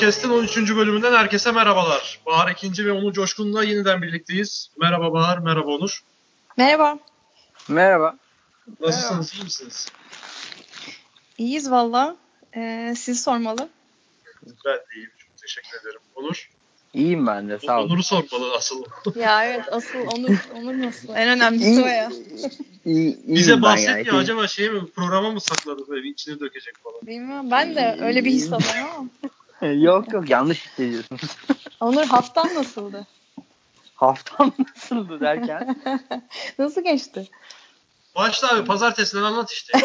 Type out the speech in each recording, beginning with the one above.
Eurocast'in 13. bölümünden herkese merhabalar. Bahar ikinci ve Onur Coşkun'la yeniden birlikteyiz. Merhaba Bahar, merhaba Onur. Merhaba. Merhaba. Nasılsınız, iyi misiniz? İyiyiz valla. Ee, siz sormalı. Ben de iyiyim, çok teşekkür ederim. Onur? İyiyim ben de, sağ olun. Onur'u sormalı asıl. ya evet, asıl Onur, Onur nasıl? En önemlisi o ya. İyi, Bize bahset ya, acaba şey mi, programa mı sakladı böyle içine dökecek falan? Bilmiyorum, ben de öyle bir his alıyorum ama. Yok yok, yanlış hissediyorsunuz. Onur haftan nasıldı? Haftam nasıldı derken? Nasıl geçti? Başla abi, pazartesinden anlat işte.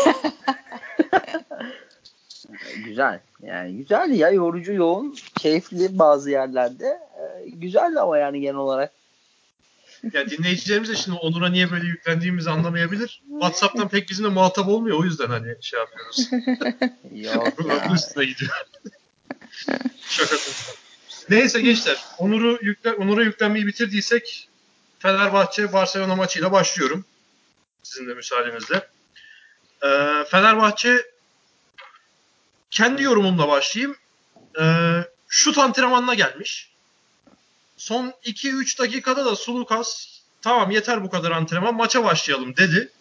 güzel. Yani güzel ya yorucu, yoğun, keyifli bazı yerlerde. Ee, güzeldi ama yani genel olarak. Ya dinleyicilerimiz de şimdi Onur'a niye böyle yüklendiğimizi anlamayabilir. WhatsApp'tan pek bizimle muhatap olmuyor. O yüzden hani şey yapıyoruz. Yok Programın üstüne gidiyor. Şaka Neyse gençler. Onur'u yükle, Onur'a yüklenmeyi bitirdiysek Fenerbahçe Barcelona maçıyla başlıyorum. Sizin de müsaadenizle. Ee, Fenerbahçe kendi yorumumla başlayayım. Ee, şut antrenmanına gelmiş. Son 2-3 dakikada da Sulukas tamam yeter bu kadar antrenman maça başlayalım dedi.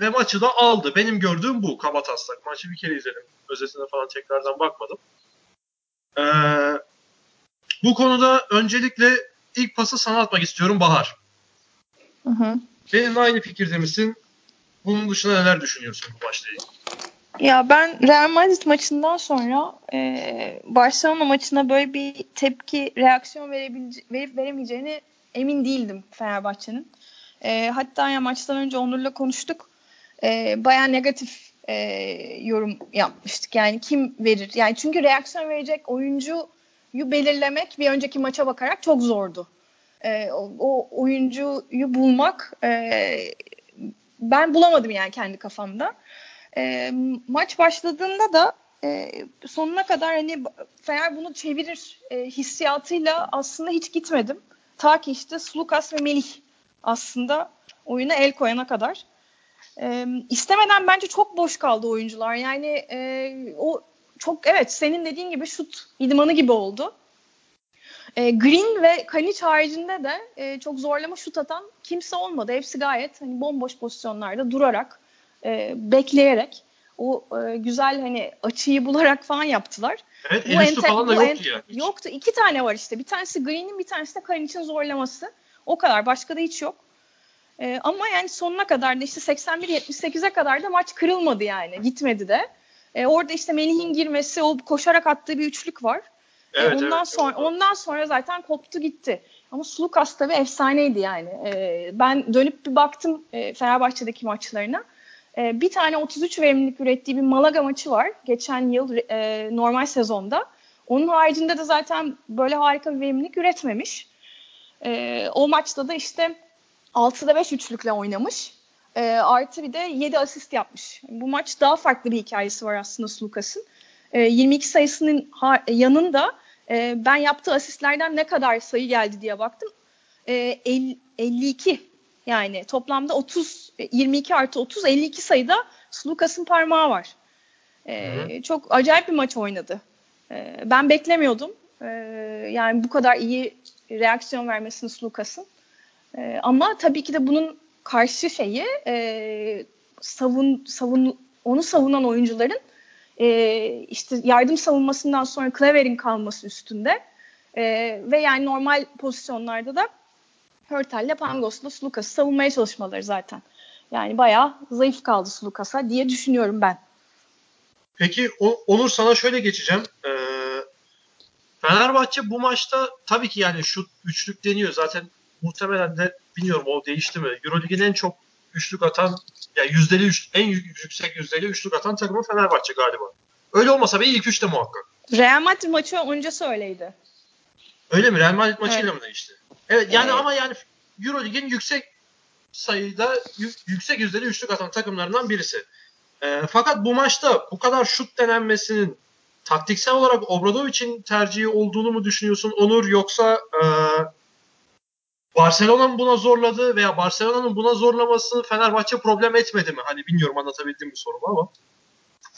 Ve maçı da aldı. Benim gördüğüm bu kaba taslak. Maçı bir kere izledim. Özetine falan tekrardan bakmadım. Ee, bu konuda öncelikle ilk pası sana atmak istiyorum Bahar. Hı hı. Benimle aynı fikirde misin? Bunun dışında neler düşünüyorsun bu ilgili? Ya ben Real Madrid maçından sonra e, Barcelona maçına böyle bir tepki, reaksiyon verip veremeyeceğini emin değildim Fenerbahçe'nin. E, hatta ya maçtan önce Onur'la konuştuk. E, Baya negatif e, yorum yapmıştık. Yani kim verir? Yani çünkü reaksiyon verecek oyuncuyu belirlemek bir önceki maça bakarak çok zordu. E, o, o oyuncuyu bulmak e, ben bulamadım yani kendi kafamda. E, maç başladığında da e, sonuna kadar hani Fener bunu çevirir e, hissiyatıyla aslında hiç gitmedim. Ta ki işte Slukas ve Melih aslında oyuna el koyana kadar. E, istemeden bence çok boş kaldı oyuncular. Yani e, o çok evet senin dediğin gibi şut idmanı gibi oldu. E, Green ve Kaniç haricinde de e, çok zorlama şut atan kimse olmadı. Hepsi gayet hani bomboş pozisyonlarda durarak, e, bekleyerek o e, güzel hani açıyı bularak falan yaptılar. Evet, el üstü falan da yoktu ya. Yoktu. İki tane var işte. Bir tanesi Green'in, bir tanesi de Kaniç'in zorlaması. O kadar. Başka da hiç yok. E, ama yani sonuna kadar da işte 81-78'e kadar da maç kırılmadı yani. Gitmedi de. E, orada işte Melih'in girmesi, o koşarak attığı bir üçlük var. Evet, e, ondan evet, sonra evet. ondan sonra zaten koptu gitti. Ama Sulukas tabii efsaneydi yani. E, ben dönüp bir baktım e, Fenerbahçe'deki maçlarına. E, bir tane 33 verimlilik ürettiği bir Malaga maçı var. Geçen yıl e, normal sezonda. Onun haricinde de zaten böyle harika bir verimlilik üretmemiş. E, o maçta da işte 6'da 5 üçlükle oynamış. E, artı bir de 7 asist yapmış. Bu maç daha farklı bir hikayesi var aslında Sulukas'ın. E, 22 sayısının yanında e, ben yaptığı asistlerden ne kadar sayı geldi diye baktım. E, 50, 52 yani toplamda 30 22 artı 30 52 sayıda Sulukas'ın parmağı var. E, çok acayip bir maç oynadı. E, ben beklemiyordum. E, yani bu kadar iyi reaksiyon vermesini Sulukas'ın. E, ama tabii ki de bunun karşı şeyi e, savun savun onu savunan oyuncuların e, işte yardım savunmasından sonra Klaver'in kalması üstünde e, ve yani normal pozisyonlarda da Hörtel'le Pangos'la Sulukas'ı savunmaya çalışmaları zaten. Yani bayağı zayıf kaldı Sulukas'a diye düşünüyorum ben. Peki Onur sana şöyle geçeceğim. Ee, Fenerbahçe bu maçta tabii ki yani şu üçlük deniyor. Zaten muhtemelen de bilmiyorum o değişti mi? Eurolig'in en çok üçlük atan yani yüzdeli üç, en yüksek yüzdeli üçlük atan takımı Fenerbahçe galiba. Öyle olmasa bile ilk üçte muhakkak. Real Madrid maçı öncesi öyleydi. Öyle mi? Real Madrid maçıyla Evet. mı değişti? Evet yani Evet. ama yani Eurolig'in yüksek sayıda yü- yüksek yüzdeli üçlük atan takımlarından birisi. Ee, fakat bu maçta bu kadar şut denenmesinin taktiksel olarak Obradovic'in tercihi olduğunu mu düşünüyorsun Onur yoksa e, Barcelona'nın buna zorladı veya Barcelona'nın buna zorlaması Fenerbahçe problem etmedi mi? Hani bilmiyorum anlatabildim mi sorumu ama.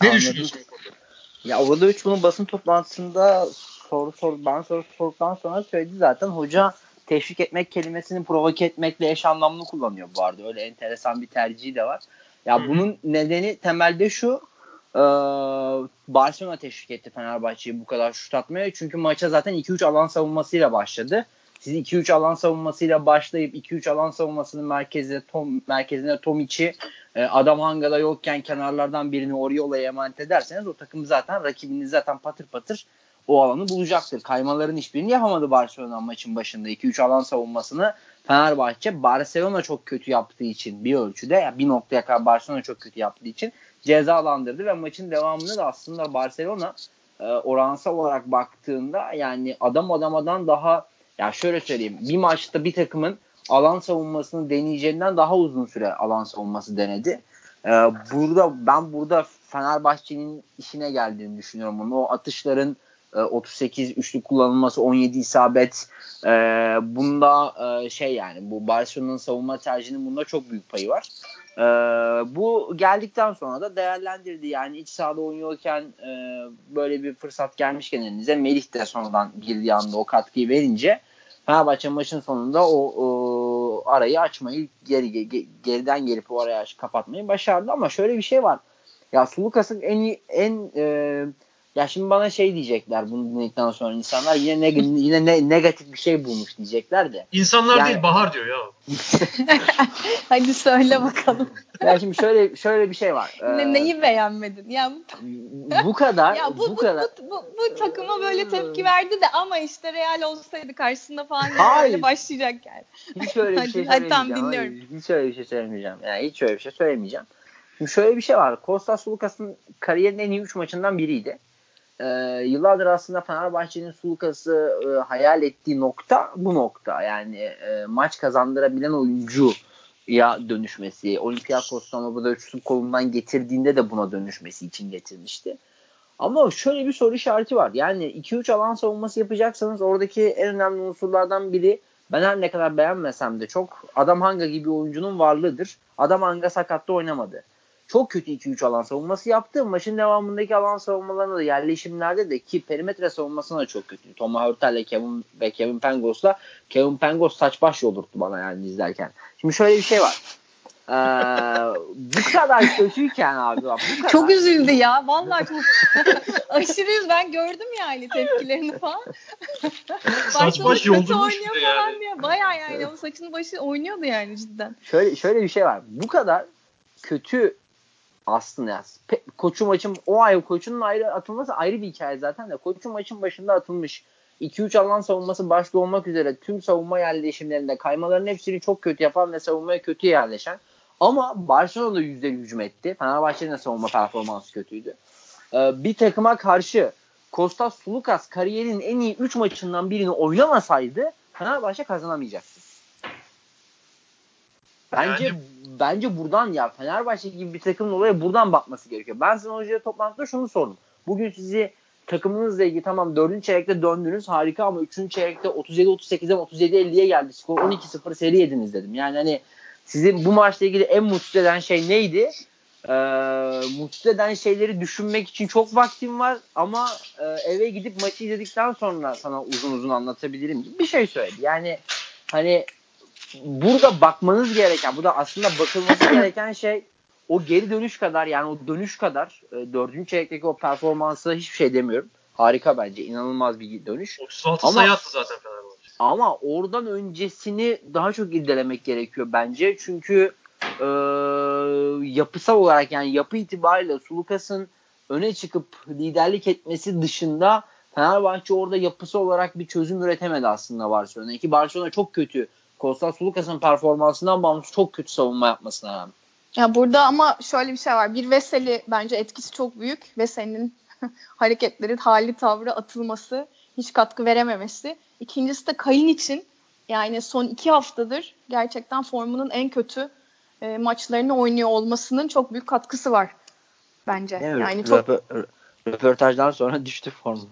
Ne Anladım. düşünüyorsun bu konuda? Ya orada üç bunun basın toplantısında soru soru ben soru sorduktan sonra söyledi zaten hoca teşvik etmek kelimesini provoke etmekle eş anlamlı kullanıyor bu arada. Öyle enteresan bir tercihi de var. Ya Hı. bunun nedeni temelde şu e, Barcelona teşvik etti Fenerbahçe'yi bu kadar şut atmaya. Çünkü maça zaten 2-3 alan savunmasıyla başladı. Siz 2-3 alan savunmasıyla başlayıp 2-3 alan savunmasının merkezine Tom merkezine Tomic'i e, adam Hanga'da yokken kenarlardan birini Oriola'ya emanet ederseniz o takım zaten rakibiniz zaten patır patır o alanı bulacaktır. Kaymaların hiçbirini yapamadı Barcelona maçın başında. 2-3 alan savunmasını Fenerbahçe Barcelona çok kötü yaptığı için bir ölçüde yani bir noktaya kadar Barcelona çok kötü yaptığı için cezalandırdı ve maçın devamını da aslında Barcelona e, oransal olarak baktığında yani adam adamadan daha ya şöyle söyleyeyim bir maçta bir takımın alan savunmasını deneyeceğinden daha uzun süre alan savunması denedi. Ee, burada ben burada Fenerbahçe'nin işine geldiğini düşünüyorum. Onu. O atışların 38 e, üçlük kullanılması 17 isabet e, bunda e, şey yani bu Barcelona'nın savunma tercihinin bunda çok büyük payı var. E, bu geldikten sonra da değerlendirdi yani iç sahada oynuyorken e, böyle bir fırsat gelmişken elinize Melih de sonradan girdiği anda o katkıyı verince Fenerbahçe maçın sonunda o, o arayı açmayı geri, geriden gelip o arayı kapatmayı başardı ama şöyle bir şey var. Ya Sulukas'ın en en e, ya şimdi bana şey diyecekler bunu dinledikten sonra insanlar yine ne, yine ne, negatif bir şey bulmuş diyecekler de. İnsanlar yani, değil Bahar diyor ya. Hadi söyle bakalım. Ya şimdi şöyle şöyle bir şey var. Ne, ee, neyi beğenmedin? Ya bu kadar ya bu, bu, bu kadar. Bu, bu, bu, takıma böyle tepki verdi de ama işte Real olsaydı karşısında falan böyle başlayacak yani. Hiç öyle bir şey hadi, hadi, tamam, dinliyorum. Hiç öyle bir şey söylemeyeceğim. Yani hiç öyle bir şey söylemeyeceğim. Şimdi şöyle bir şey var. Kostas Lukas'ın kariyerinin en iyi 3 maçından biriydi e, yıllardır aslında Fenerbahçe'nin Sulukas'ı e, hayal ettiği nokta bu nokta. Yani e, maç kazandırabilen oyuncu ya dönüşmesi. Olympiakos'tan o da üçlük kolundan getirdiğinde de buna dönüşmesi için getirmişti. Ama şöyle bir soru işareti var. Yani 2-3 alan savunması yapacaksanız oradaki en önemli unsurlardan biri ben her ne kadar beğenmesem de çok Adam Hanga gibi oyuncunun varlığıdır. Adam Hanga sakatta oynamadı çok kötü 2-3 alan savunması yaptı. Maçın devamındaki alan savunmalarında da yerleşimlerde de ki perimetre savunmasına da çok kötü. Thomas Hurtel'le Kevin ve Kevin Pangos'la Kevin Pangos saç baş yolurttu bana yani izlerken. Şimdi şöyle bir şey var. Ee, bu kadar kötüyken abi bak, bu kadar. Çok üzüldü ya. Vallahi çok aşırı ben gördüm yani tepkilerini falan. Saç baş yoldurmuş oynuyor falan yani. diye. Baya yani o saçını başı oynuyordu yani cidden. Şöyle şöyle bir şey var. Bu kadar kötü aslında ya. Koçu maçın o ay koçunun ayrı atılması ayrı bir hikaye zaten de koçu maçın başında atılmış. 2-3 alan savunması başta olmak üzere tüm savunma yerleşimlerinde kaymaların hepsini çok kötü yapan ve savunmaya kötü yerleşen ama Barcelona yüzde hücum etti. Fenerbahçe'nin de savunma performansı kötüydü. Ee, bir takıma karşı Kostas Sulukas kariyerinin en iyi 3 maçından birini oynamasaydı Fenerbahçe kazanamayacaktı. Bence yani... bence buradan ya Fenerbahçe gibi bir takımın olaya buradan bakması gerekiyor. Ben sana hocaya toplantıda şunu sordum. Bugün sizi takımınızla ilgili tamam 4. çeyrekte döndünüz harika ama 3. çeyrekte 37-38'den 37-50'ye geldi. Skor 12-0 seri yediniz dedim. Yani hani sizin bu maçla ilgili en mutsuz eden şey neydi? Ee, mutsuz eden şeyleri düşünmek için çok vaktim var ama e, eve gidip maçı izledikten sonra sana uzun uzun anlatabilirim gibi bir şey söyledi. Yani hani burada bakmanız gereken, bu da aslında bakılması gereken şey o geri dönüş kadar yani o dönüş kadar e, dördüncü çeyrekteki o performansı hiçbir şey demiyorum. Harika bence. inanılmaz bir dönüş. 36 sayı attı zaten Fenerbahçe. Ama oradan öncesini daha çok irdelemek gerekiyor bence. Çünkü e, yapısal olarak yani yapı itibariyle Sulukas'ın öne çıkıp liderlik etmesi dışında Fenerbahçe orada yapısı olarak bir çözüm üretemedi aslında Barcelona. Ki Barcelona çok kötü Kostas Sulukas'ın performansından bağımsız çok kötü savunma yapmasına rağmen. Ya burada ama şöyle bir şey var. Bir Veseli bence etkisi çok büyük. Veseli'nin hareketleri, hali, tavrı, atılması, hiç katkı verememesi. İkincisi de Kayın için yani son iki haftadır gerçekten formunun en kötü e, maçlarını oynuyor olmasının çok büyük katkısı var bence. Evet, yani çok röportajdan sonra düştü formu.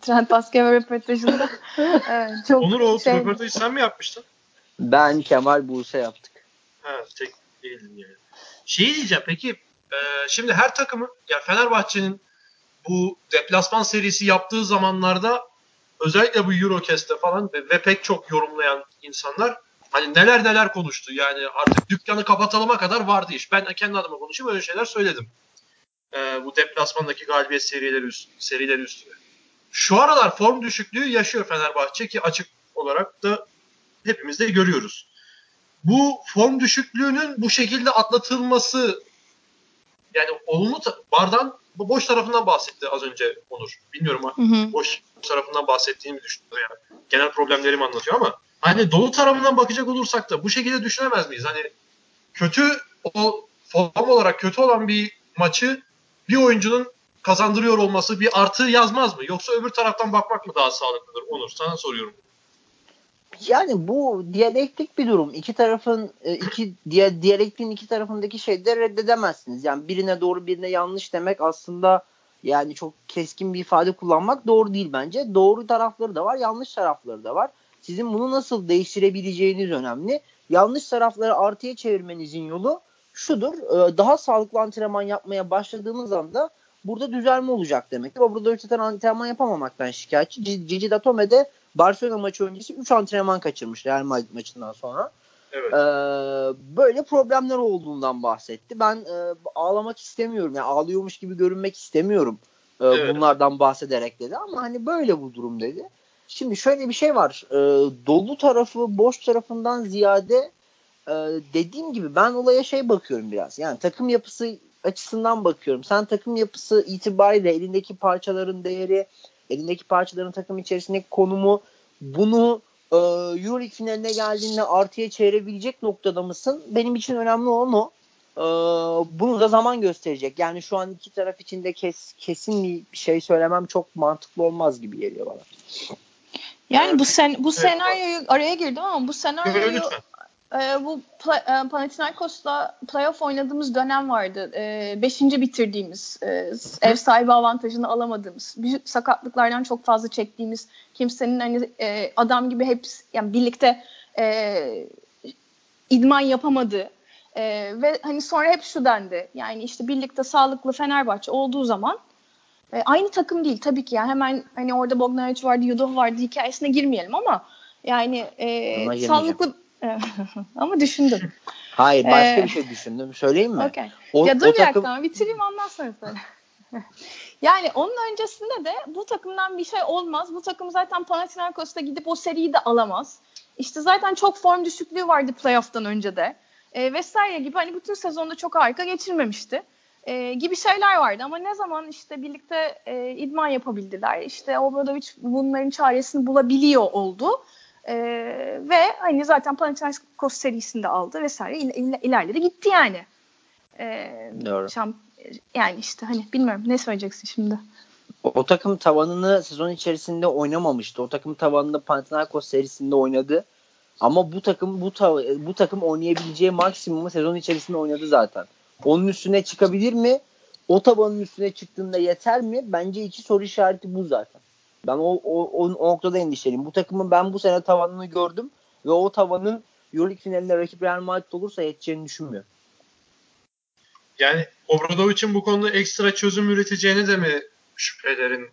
Trend Basketbol röportajında. evet, çok Onur o şey... röportajı sen mi yapmıştın? Ben Kemal Buse yaptık. Ha tek değildin yani. Şey diyeceğim peki Ee, şimdi her takımın, yani Fenerbahçe'nin bu deplasman serisi yaptığı zamanlarda özellikle bu Eurocast'te falan ve, ve pek çok yorumlayan insanlar hani neler neler konuştu. Yani artık dükkanı kapatılıma kadar vardı iş. Ben kendi adıma konuşayım öyle şeyler söyledim. Ee, bu deplasmandaki galibiyet serileri, üst, serileri üstüne. Şu aralar form düşüklüğü yaşıyor Fenerbahçe ki açık olarak da hepimiz de görüyoruz. Bu form düşüklüğünün bu şekilde atlatılması yani olumlu bardan boş tarafından bahsetti az önce Onur. Bilmiyorum Hı hı. boş tarafından bahsettiğimi düşünüyorum yani. Genel problemlerimi anlatıyor ama hani dolu tarafından bakacak olursak da bu şekilde düşünemez miyiz? Hani kötü o form olarak kötü olan bir maçı bir oyuncunun kazandırıyor olması bir artı yazmaz mı? Yoksa öbür taraftan bakmak mı daha sağlıklıdır? Onur sana soruyorum. Yani bu diyalektik bir durum. İki tarafın e, iki diye diyalektiğin iki tarafındaki de reddedemezsiniz. Yani birine doğru birine yanlış demek aslında yani çok keskin bir ifade kullanmak doğru değil bence. Doğru tarafları da var, yanlış tarafları da var. Sizin bunu nasıl değiştirebileceğiniz önemli. Yanlış tarafları artıya çevirmenizin yolu şudur. e, Daha sağlıklı antrenman yapmaya başladığınız anda burada düzelme olacak demektir. O burada zaten antrenman yapamamaktan şikayetçi. Cici Datome de Barcelona maçı öncesi 3 antrenman kaçırmış Real Madrid maçından sonra. Evet. Ee, böyle problemler olduğundan bahsetti. Ben e, ağlamak istemiyorum. Yani ağlıyormuş gibi görünmek istemiyorum. e, Evet. Bunlardan bahsederek dedi ama hani böyle bu durum dedi. Şimdi şöyle bir şey var. E, dolu tarafı boş tarafından ziyade e, dediğim gibi ben olaya şey bakıyorum biraz. Yani takım yapısı açısından bakıyorum. Sen takım yapısı itibariyle elindeki parçaların değeri, elindeki parçaların takım içerisindeki konumu bunu e, Euroleague finaline geldiğinde artıya çevirebilecek noktada mısın? Benim için önemli olan o. E, bunu da zaman gösterecek. Yani şu an iki taraf için de kes, kesin bir şey söylemem çok mantıklı olmaz gibi geliyor bana. Yani bu sen bu senaryoyu araya girdim ama bu Yo, senaryoyu. E, bu Pla- e, Panathinaikos'la playoff oynadığımız dönem vardı. E, beşinci bitirdiğimiz, e, ev sahibi avantajını alamadığımız, büyük sakatlıklardan çok fazla çektiğimiz, kimsenin hani e, adam gibi hep yani birlikte e, idman yapamadığı e, ve hani sonra hep şu dendi. Yani işte birlikte sağlıklı Fenerbahçe olduğu zaman e, aynı takım değil tabii ki yani hemen hani orada Bogdanovic vardı, Yudov vardı hikayesine girmeyelim ama yani e, sağlıklı ama düşündüm. Hayır başka Ee, bir şey düşündüm. Söyleyeyim mi? Okey. O, Ya dur o bir takım dakika bitireyim ondan sonra söyle. yani onun öncesinde de bu takımdan bir şey olmaz. Bu takım zaten Panathinaikos'ta gidip o seriyi de alamaz. İşte zaten çok form düşüklüğü vardı playoff'tan önce de. E, vesaire gibi hani bütün sezonda çok harika geçirmemişti. E, gibi şeyler vardı ama ne zaman işte birlikte e, idman yapabildiler. İşte Obradovic bunların çaresini bulabiliyor oldu. E, ve hani zaten Panathinaikos serisinde aldı vesaire İl, il, ilerledi gitti yani. E, Doğru. şamp- yani işte hani bilmiyorum ne söyleyeceksin şimdi. O, o takım tavanını sezon içerisinde oynamamıştı. O takım tavanını Panathinaikos serisinde oynadı. Ama bu takım bu tav- bu takım oynayabileceği maksimumu sezon içerisinde oynadı zaten. Onun üstüne çıkabilir mi? O tavanın üstüne çıktığında yeter mi? Bence iki soru işareti bu zaten. Ben o, o, o, o noktada endişeliyim. Bu takımın ben bu sene tavanını gördüm ve o tavanın Euroleague finalinde rakip Real Madrid olursa yeteceğini düşünmüyorum. Yani Obradovic'in bu konuda ekstra çözüm üreteceğine de mi şüphelerin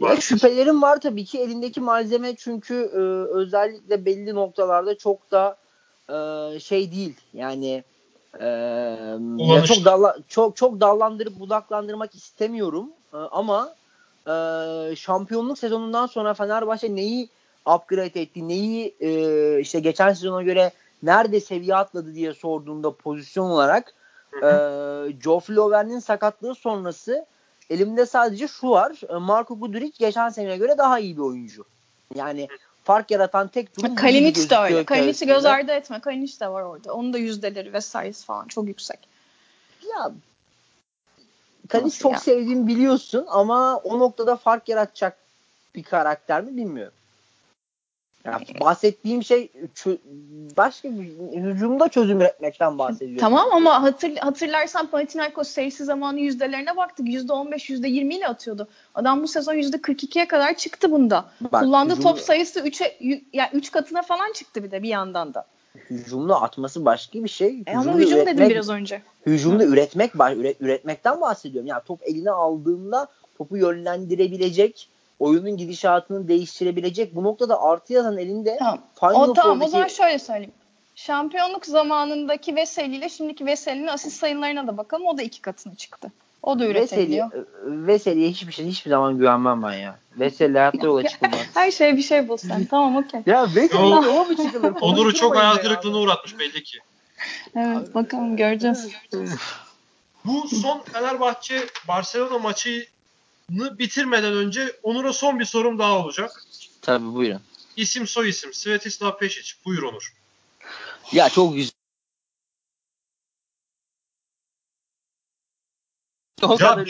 var? Ya şüphelerim var tabii ki elindeki malzeme çünkü e, özellikle belli noktalarda çok da e, şey değil. Yani e, ya çok dalla, çok çok dallandırıp budaklandırmak istemiyorum E, ama e, şampiyonluk sezonundan sonra Fenerbahçe neyi upgrade etti, neyi e, işte geçen sezona göre nerede seviye atladı diye sorduğunda pozisyon olarak e. Joe Flover'in sakatlığı sonrası elimde sadece şu var. Marco Guduric geçen seneye göre daha iyi bir oyuncu. Yani fark yaratan tek durum Kalinic de öyle. Kalinic'i göz ardı etme. Kalinic de var orada. Onun da yüzdeleri vesairesi falan çok yüksek. Ya Nasıl çok ya? sevdiğimi biliyorsun ama o noktada fark yaratacak bir karakter mi bilmiyorum. Ya bahsettiğim şey başka bir hücumda çözüm üretmekten bahsediyorum. Tamam ama hatır, hatırlarsan Panathinaikos serisi zamanı yüzdelerine baktık. %15, %20 ile atıyordu. Adam bu sezon %42'ye kadar çıktı bunda. Bak, Kullandığı hücum- top sayısı 3'e yani 3 katına falan çıktı bir de bir yandan da. Hücumda atması başka bir şey. E ama hücum üretmek, dedim biraz önce. Hücumda üretmek, üret, üretmekten bahsediyorum. Yani top eline aldığında topu yönlendirebilecek, oyunun gidişatını değiştirebilecek. Bu noktada artı yazan elinde tamam. Final o, tamam, o zaman şöyle söyleyeyim. Şampiyonluk zamanındaki Veseli ile şimdiki Veseli'nin asist sayılarına da bakalım. O da iki katına çıktı. O da üretebiliyor. Veseli, Veseli'ye hiçbir şey hiçbir zaman güvenmem ben ya. Veseli hayatta yola çıkılmaz. Her şeye bir şey bul sen. tamam okey. Ya Veseli yola mı çıkılır? Onur'u çok hayal kırıklığına uğratmış belli ki. Evet bakalım göreceğiz. Bu son Fenerbahçe Barcelona maçını bitirmeden önce Onur'a son bir sorum daha olacak. Tabii buyurun. İsim soy isim Svetislav Pešić. Buyur Onur. Ya çok güzel. Ya, kadar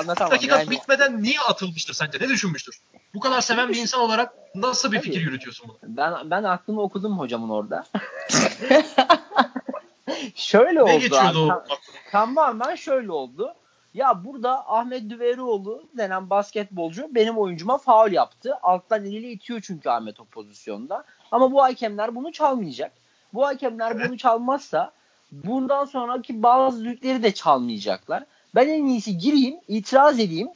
anlatamam. dakika yani. bitmeden niye atılmıştır sence? Ne düşünmüştür? Bu kadar seven bir insan olarak nasıl bir fikir yürütüyorsun bunu? Ben ben aklımı okudum hocamın orada. şöyle ne oldu. Ne geçiyordu? Tamamen şöyle oldu. Ya burada Ahmet Düverioğlu denen basketbolcu benim oyuncuma faul yaptı. Alttan eliyle itiyor çünkü Ahmet o pozisyonda. Ama bu hakemler bunu çalmayacak. Bu hakemler evet. bunu çalmazsa bundan sonraki bazı düdükleri de çalmayacaklar. Ben en iyisi gireyim, itiraz edeyim.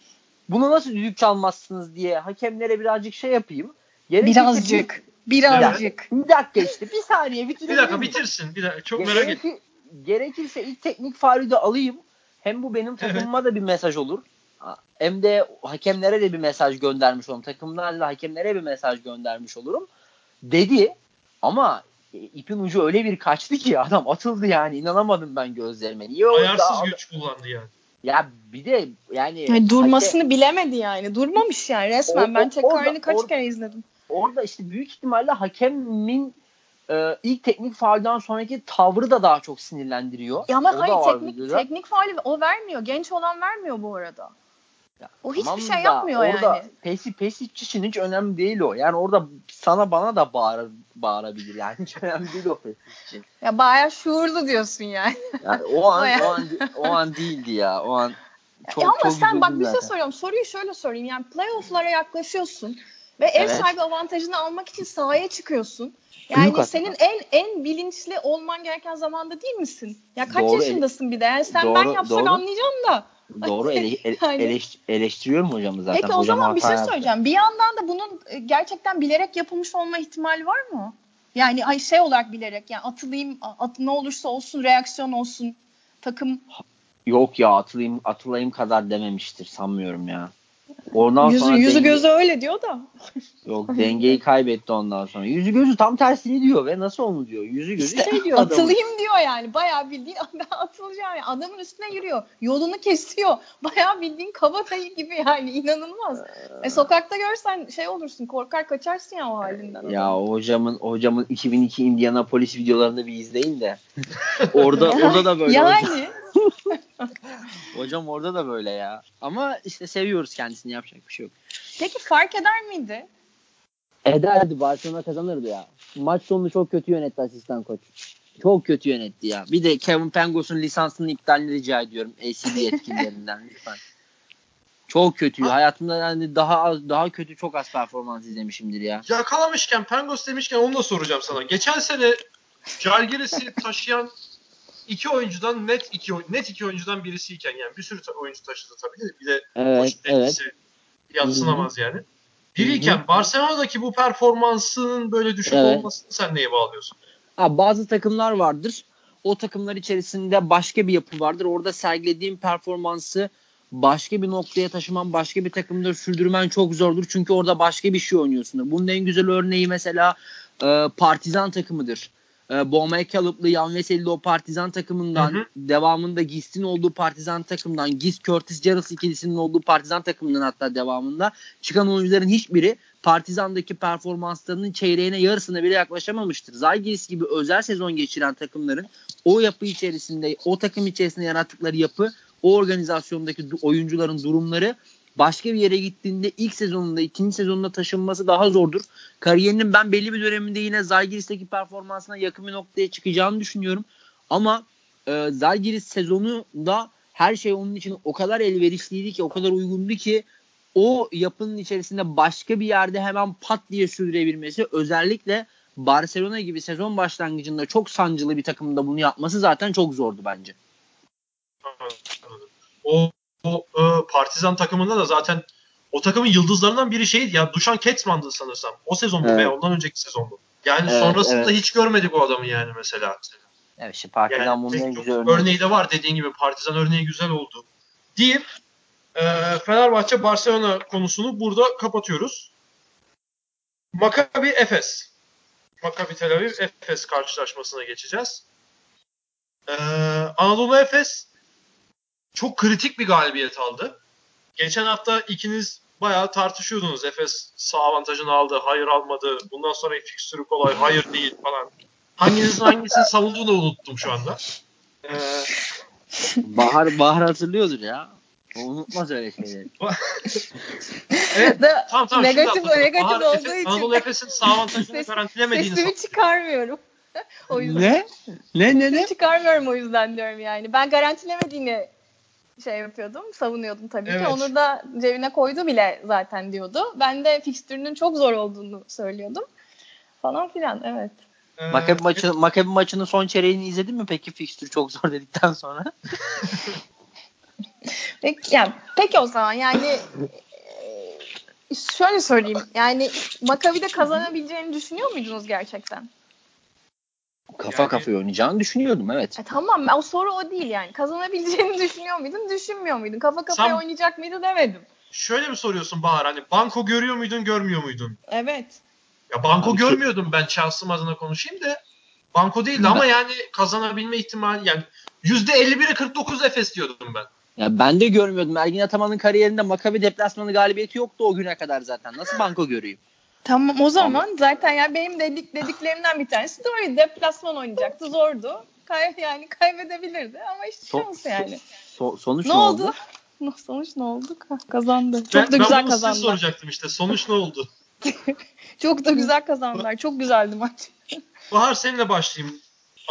Bunu nasıl düdük çalmazsınız diye hakemlere birazcık şey yapayım. Gerekirse birazcık. Bir, birazcık. Bir dakika işte. Bir saniye bitirelim. Bir dakika bitirsin. Bir dakika. Çok merak ettim. Gerekirse ilk teknik faulü de alayım. Hem bu benim takımıma evet. da bir mesaj olur. Hem de hakemlere de bir mesaj göndermiş olurum. Takımlarla hakemlere bir mesaj göndermiş olurum. Dedi ama e, ipin ucu öyle bir kaçtı ki adam atıldı yani. inanamadım ben gözlerime. Niye Ayarsız orada, güç kullandı yani. Ya bir de yani, yani durmasını hakem, bilemedi yani. Durmamış yani resmen. O, ben tekrarını kaç orada, kere izledim. Orada işte büyük ihtimalle hakemin e, ilk teknik faulden sonraki tavrı da daha çok sinirlendiriyor. Ya ama o hayır teknik, teknik faulü o vermiyor. Genç olan vermiyor bu arada. Ya, o hiçbir şey yapmıyor orada yani. Pesi pesi için hiç önemli değil o. Yani orada sana bana da bağır, bağırabilir yani hiç önemli değil o pesi için. Ya bayağı şuurlu diyorsun yani. yani o an o an o an değildi ya. O an çok, ya ama çok sen bak bir şey soruyorum. Soruyu şöyle sorayım. Yani playoff'lara yaklaşıyorsun ve ev evet. sahibi avantajını almak için sahaya çıkıyorsun. Yani Büyük senin en en bilinçli olman gereken zamanda değil misin? Ya kaç doğru, yaşındasın bir de? Yani sen doğru, ben yapsak doğru. anlayacağım da. Doğru ele, ele, yani. eleş, eleştiriyorum hocamı zaten. Peki o Hocam zaman bir şey söyleyeceğim. Bir yandan da bunun e, gerçekten bilerek yapılmış olma ihtimali var mı? Yani ay şey olarak bilerek yani atılayım at, ne olursa olsun reaksiyon olsun takım. Yok ya atılayım atılayım kadar dememiştir sanmıyorum ya. Oradan yüzü, sonra yüzü denge... gözü öyle diyor da. Yok dengeyi kaybetti ondan sonra. Yüzü gözü tam tersini diyor ve nasıl onu diyor. Yüzü gözü işte, şey diyor adamın. Atılayım diyor yani. Bayağı bildiğin atılacağım. Yani. Adamın üstüne yürüyor. Yolunu kesiyor. Bayağı bildiğin kabadayı gibi yani. inanılmaz. E, sokakta görsen şey olursun. Korkar kaçarsın ya o halinden. Ya hocamın hocamın 2002 Indianapolis videolarını bir izleyin de. orada orada da böyle. Yani. Hocam orada da böyle ya. Ama işte seviyoruz kendisini yapacak bir şey yok. Peki fark eder miydi? Ederdi. Barcelona kazanırdı ya. Maç sonunu çok kötü yönetti asistan koç. Çok kötü yönetti ya. Bir de Kevin Pangos'un lisansını iptalini rica ediyorum ACB yetkililerinden lütfen. Çok kötü. Hayatımda yani daha az, daha kötü çok az performans izlemişimdir ya. Yakalamışken Pangos demişken onu da soracağım sana. Geçen sene Jalgiris'i taşıyan iki oyuncudan net iki net iki oyuncudan birisiyken yani bir sürü oyuncu taşıdı tabii de bir de evet, evet. yatsınamaz yani. Biriyken Hı-hı. Barcelona'daki bu performansının böyle düşük evet. olmasını sen neye bağlıyorsun? Ha, bazı takımlar vardır. O takımlar içerisinde başka bir yapı vardır. Orada sergilediğim performansı başka bir noktaya taşıman, başka bir takımda sürdürmen çok zordur. Çünkü orada başka bir şey oynuyorsun. Bunun en güzel örneği mesela e, Partizan takımıdır e, Bomay Kalıplı, Yan Veseli o Partizan takımından hı hı. devamında Gist'in olduğu Partizan takımından Gist Curtis Jarrell ikilisinin olduğu Partizan takımından hatta devamında çıkan oyuncuların hiçbiri Partizan'daki performanslarının çeyreğine yarısına bile yaklaşamamıştır. Zalgiris gibi özel sezon geçiren takımların o yapı içerisinde, o takım içerisinde yarattıkları yapı, o organizasyondaki oyuncuların durumları başka bir yere gittiğinde ilk sezonunda, ikinci sezonunda taşınması daha zordur. Kariyerinin ben belli bir döneminde yine Zalgiris'teki performansına yakın bir noktaya çıkacağını düşünüyorum. Ama e, Zalgiris sezonunda her şey onun için o kadar elverişliydi ki, o kadar uygundu ki o yapının içerisinde başka bir yerde hemen pat diye sürdürebilmesi özellikle Barcelona gibi sezon başlangıcında çok sancılı bir takımda bunu yapması zaten çok zordu bence. O, o e, Partizan takımında da zaten o takımın yıldızlarından biri şeydi ya Dušan Kecman'dı sanırsam. O sezon mu Evet. veya ondan önceki sezon mu? Yani Evet, sonrasında evet. hiç görmedik o adamı yani mesela. Evet işte Partizan Yani bunun en güzel örneği. örneği de var dediğin gibi Partizan örneği güzel oldu. Deyip e, Fenerbahçe Barcelona konusunu burada kapatıyoruz. Maccabi Efes. Maccabi Tel Aviv Efes karşılaşmasına geçeceğiz. E, Anadolu Efes çok kritik bir galibiyet aldı. Geçen hafta ikiniz bayağı tartışıyordunuz. Efes sağ avantajını aldı, hayır almadı. Bundan sonra fikstürü kolay, hayır değil falan. Hanginizin hangisini savunduğunu unuttum şu anda. Ee, Bahar Bahar hatırlıyordur ya. O unutmaz öyle şeyleri. evet, Da, tamam tamam. negatif negatif Bahar olduğu Efe- için Anadolu Efes'in sağ avantajını Ses- garantilemediğini sesimi çıkarmıyorum. o yüzden. Ne? Ne ne Sesimi çıkarmıyorum o yüzden diyorum yani. Ben garantilemediğini şey yapıyordum, savunuyordum tabii Evet. ki. Onur da cebine koydu bile zaten diyordu. Ben de fikstürünün çok zor olduğunu söylüyordum. Falan filan evet. Ee, Makabi maçı Makabi maçının son çeyreğini izledin mi peki fikstür çok zor dedikten sonra? Peki, yani, peki o zaman yani e, şöyle söyleyeyim. Yani Makabi'de kazanabileceğini düşünüyor muydunuz gerçekten? Kafa Yani- kafaya oynayacağını düşünüyordum evet. E, tamam o soru o değil yani. Kazanabileceğini düşünüyor muydun, düşünmüyor muydun? Kafa kafaya Sen- oynayacak mıydı demedim. Şöyle mi soruyorsun Bahar? Hani banko görüyor muydun, görmüyor muydun? Evet. Ya banko Abi, görmüyordum ben Chelsea'm adına konuşayım da. Banko değildi Ben- ama yani kazanabilme ihtimali yani %51'e 49 Efes diyordum ben. Ya ben de görmüyordum. Ergin Ataman'ın kariyerinde Makabi deplasmanı galibiyeti yoktu o güne kadar zaten. Nasıl banko göreyim? Tamam o zaman zaten yani benim dedik dediklerimden bir tanesi doğru. Deplasman oynayacaktı. Zordu. Kay yani kaybedebilirdi ama işte So- şans yani. So- sonuç Ne ne, oldu? No- Sonuç ne oldu? Ka- Kazandı. Çok ben, da ben güzel bunu size kazandılar. soracaktım işte. Sonuç ne oldu? Çok da güzel kazandılar. Çok güzeldi maç. Bahar seninle başlayayım.